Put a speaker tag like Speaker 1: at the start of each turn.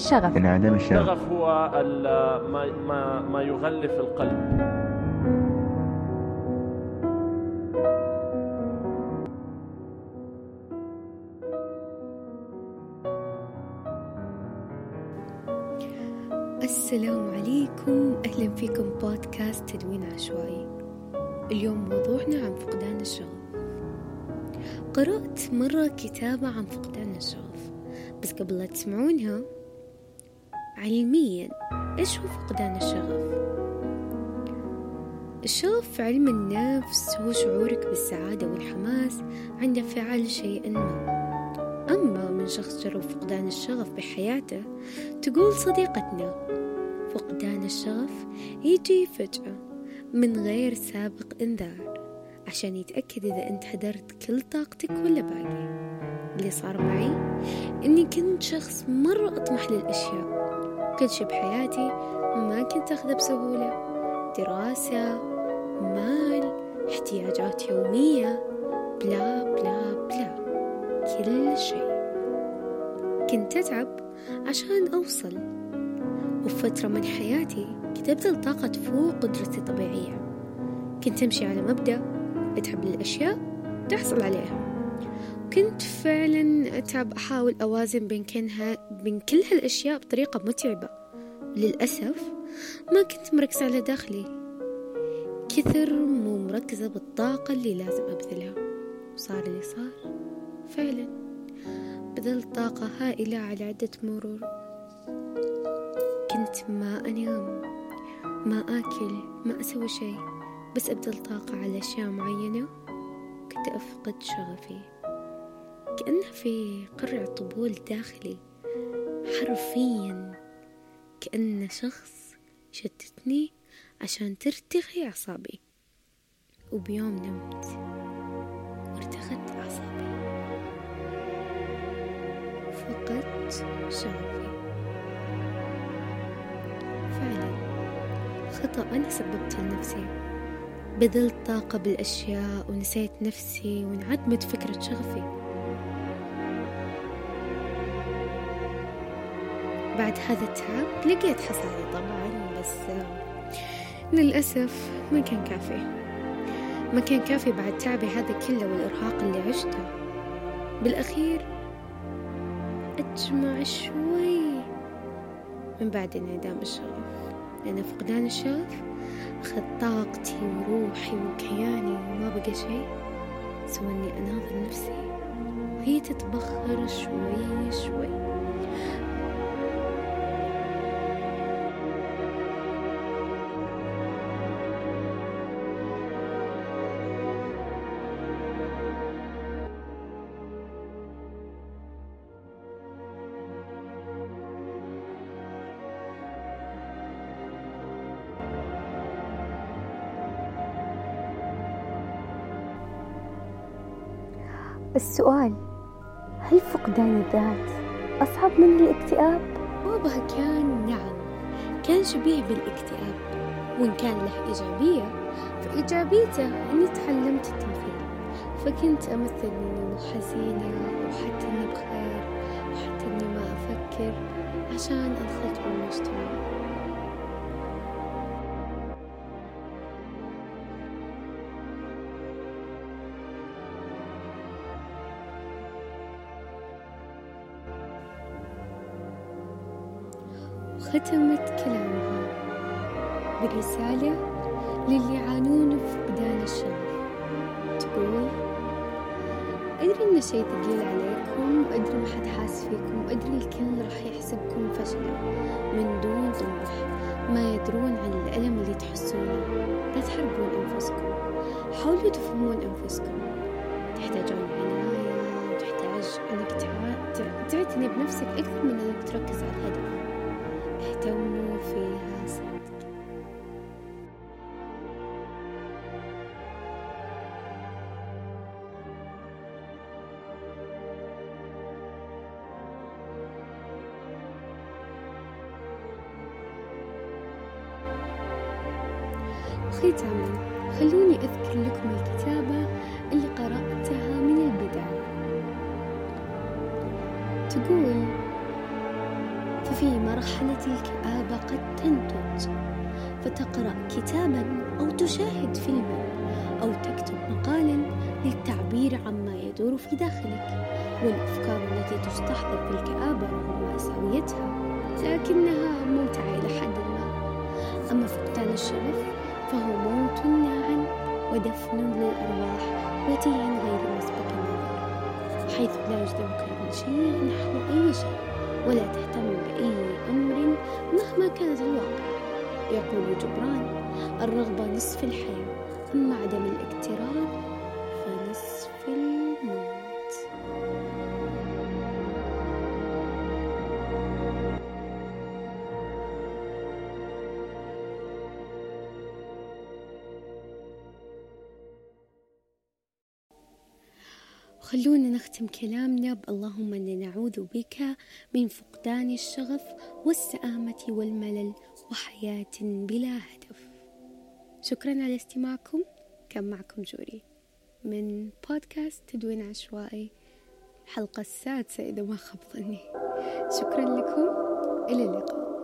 Speaker 1: الشغف
Speaker 2: انعدام الشغف.
Speaker 3: الشغف هو ال- ما, ما, ما يغلف القلب.
Speaker 4: السلام عليكم. أهلا فيكم بودكاست تدوين عشوائي. اليوم موضوعنا عن فقدان الشغف. قرأت مرة كتابة عن فقدان الشغف بس قبل لا تسمعونها علميا إيش هو فقدان الشغف؟ الشغف في علم النفس هو شعورك بالسعادة والحماس عند فعل شيء ما أما من شخص جرب فقدان الشغف بحياته تقول صديقتنا فقدان الشغف يجي فجأة من غير سابق إنذار عشان يتأكد إذا أنت هدرت كل طاقتك ولا باقي اللي صار معي إني كنت شخص مرة أطمح للأشياء كل شي بحياتي ما كنت أخذه بسهولة. دراسة مال احتياجات يومية بلا بلا بلا كل شيء كنت أتعب عشان أوصل. وفترة من حياتي كنت أبذل طاقة فوق قدرتي الطبيعية. كنت أمشي على مبدأ أتعب للأشياء تحصل عليها. كنت فعلا أتعب أحاول أوازن بين كنها بين كل هالأشياء بطريقة متعبة. للأسف ما كنت مركزة على داخلي. كثر مو مركزة بالطاقة اللي لازم أبذلها. وصار اللي صار. فعلا. بذلت طاقة هائلة على عدة مرور. كنت ما أنام ما آكل ما أسوي شيء. بس أبذل طاقة على أشياء معينة. كنت أفقد شغفي. كأنه في قرع طبول داخلي حرفيا كأن شخص شتتني عشان ترتخي أعصابي. وبيوم نمت وارتخت أعصابي. فقدت شغفي. فعلا خطأ أنا سببته لنفسي. بذلت طاقة بالأشياء ونسيت نفسي وانعدمت فكرة شغفي. بعد هذا التعب لقيت حصاني طبعا بس للأسف ما كان كافي. ما كان كافي بعد تعبي هذا كله والإرهاق اللي عشته. بالأخير أجمع شوي من بعد انعدام الشغف. لأن فقدان الشغف أخذ طاقتي وروحي وكياني وما بقى شيء سوى إني أناظر نفسي وهي تتبخر شوي شوي.
Speaker 1: السؤال هل فقدان الذات أصعب من الاكتئاب؟
Speaker 4: جوابها كان نعم كان شبيه بالاكتئاب وإن كان له إيجابية فإيجابيته إني تعلمت التمثيل فكنت أمثل إني حزينة وحتى إني بخير وحتى إني ما أفكر عشان أدخل بالمجتمع وختمت كلامها برسالة للي يعانون بفقدان الشغف تقول أدري إن شي ثقيل عليكم وأدري ما حد حاس فيكم وأدري الكل راح يحسبكم فشلة من دون طموح ما يدرون عن الألم اللي تحسونه. لا تحرقون أنفسكم. حاولوا تفهمون أنفسكم. تحتاجون عناية تع- تع- تعتني بنفسك أكثر من أنك تركز على الهدف. الكون فيها صدق ختاما خلوني أذكر لكم الكتابة اللي قرأتها من البداية. تقول ففي مرحلة الكآبة قد تنتج. فتقرأ كتابا أو تشاهد فيلما أو تكتب مقالا للتعبير عما يدور في داخلك. والأفكار التي تستحضر في الكآبة رغم مأساويتها لكنها ممتعة إلى حد ما. أما فقدان الشغف فهو موت ناعم ودفن للأرواح وديع غير مسبق النظر حيث لا يجذبك من شيء نحو أي شيء ولا تهتم بأي أمر مهما كانت الواقع. يقول جبران الرغبة نصف الحياة أما عدم الاكتراث خلونا نختم كلامنا باللهم إنا نعوذ بك من فقدان الشغف والسآمة والملل وحياة بلا هدف. شكرا على استماعكم. كان معكم جوري. من بودكاست تدوين عشوائي الحلقة السادسة إذا ما خاب ظني. شكرا لكم. إلى اللقاء.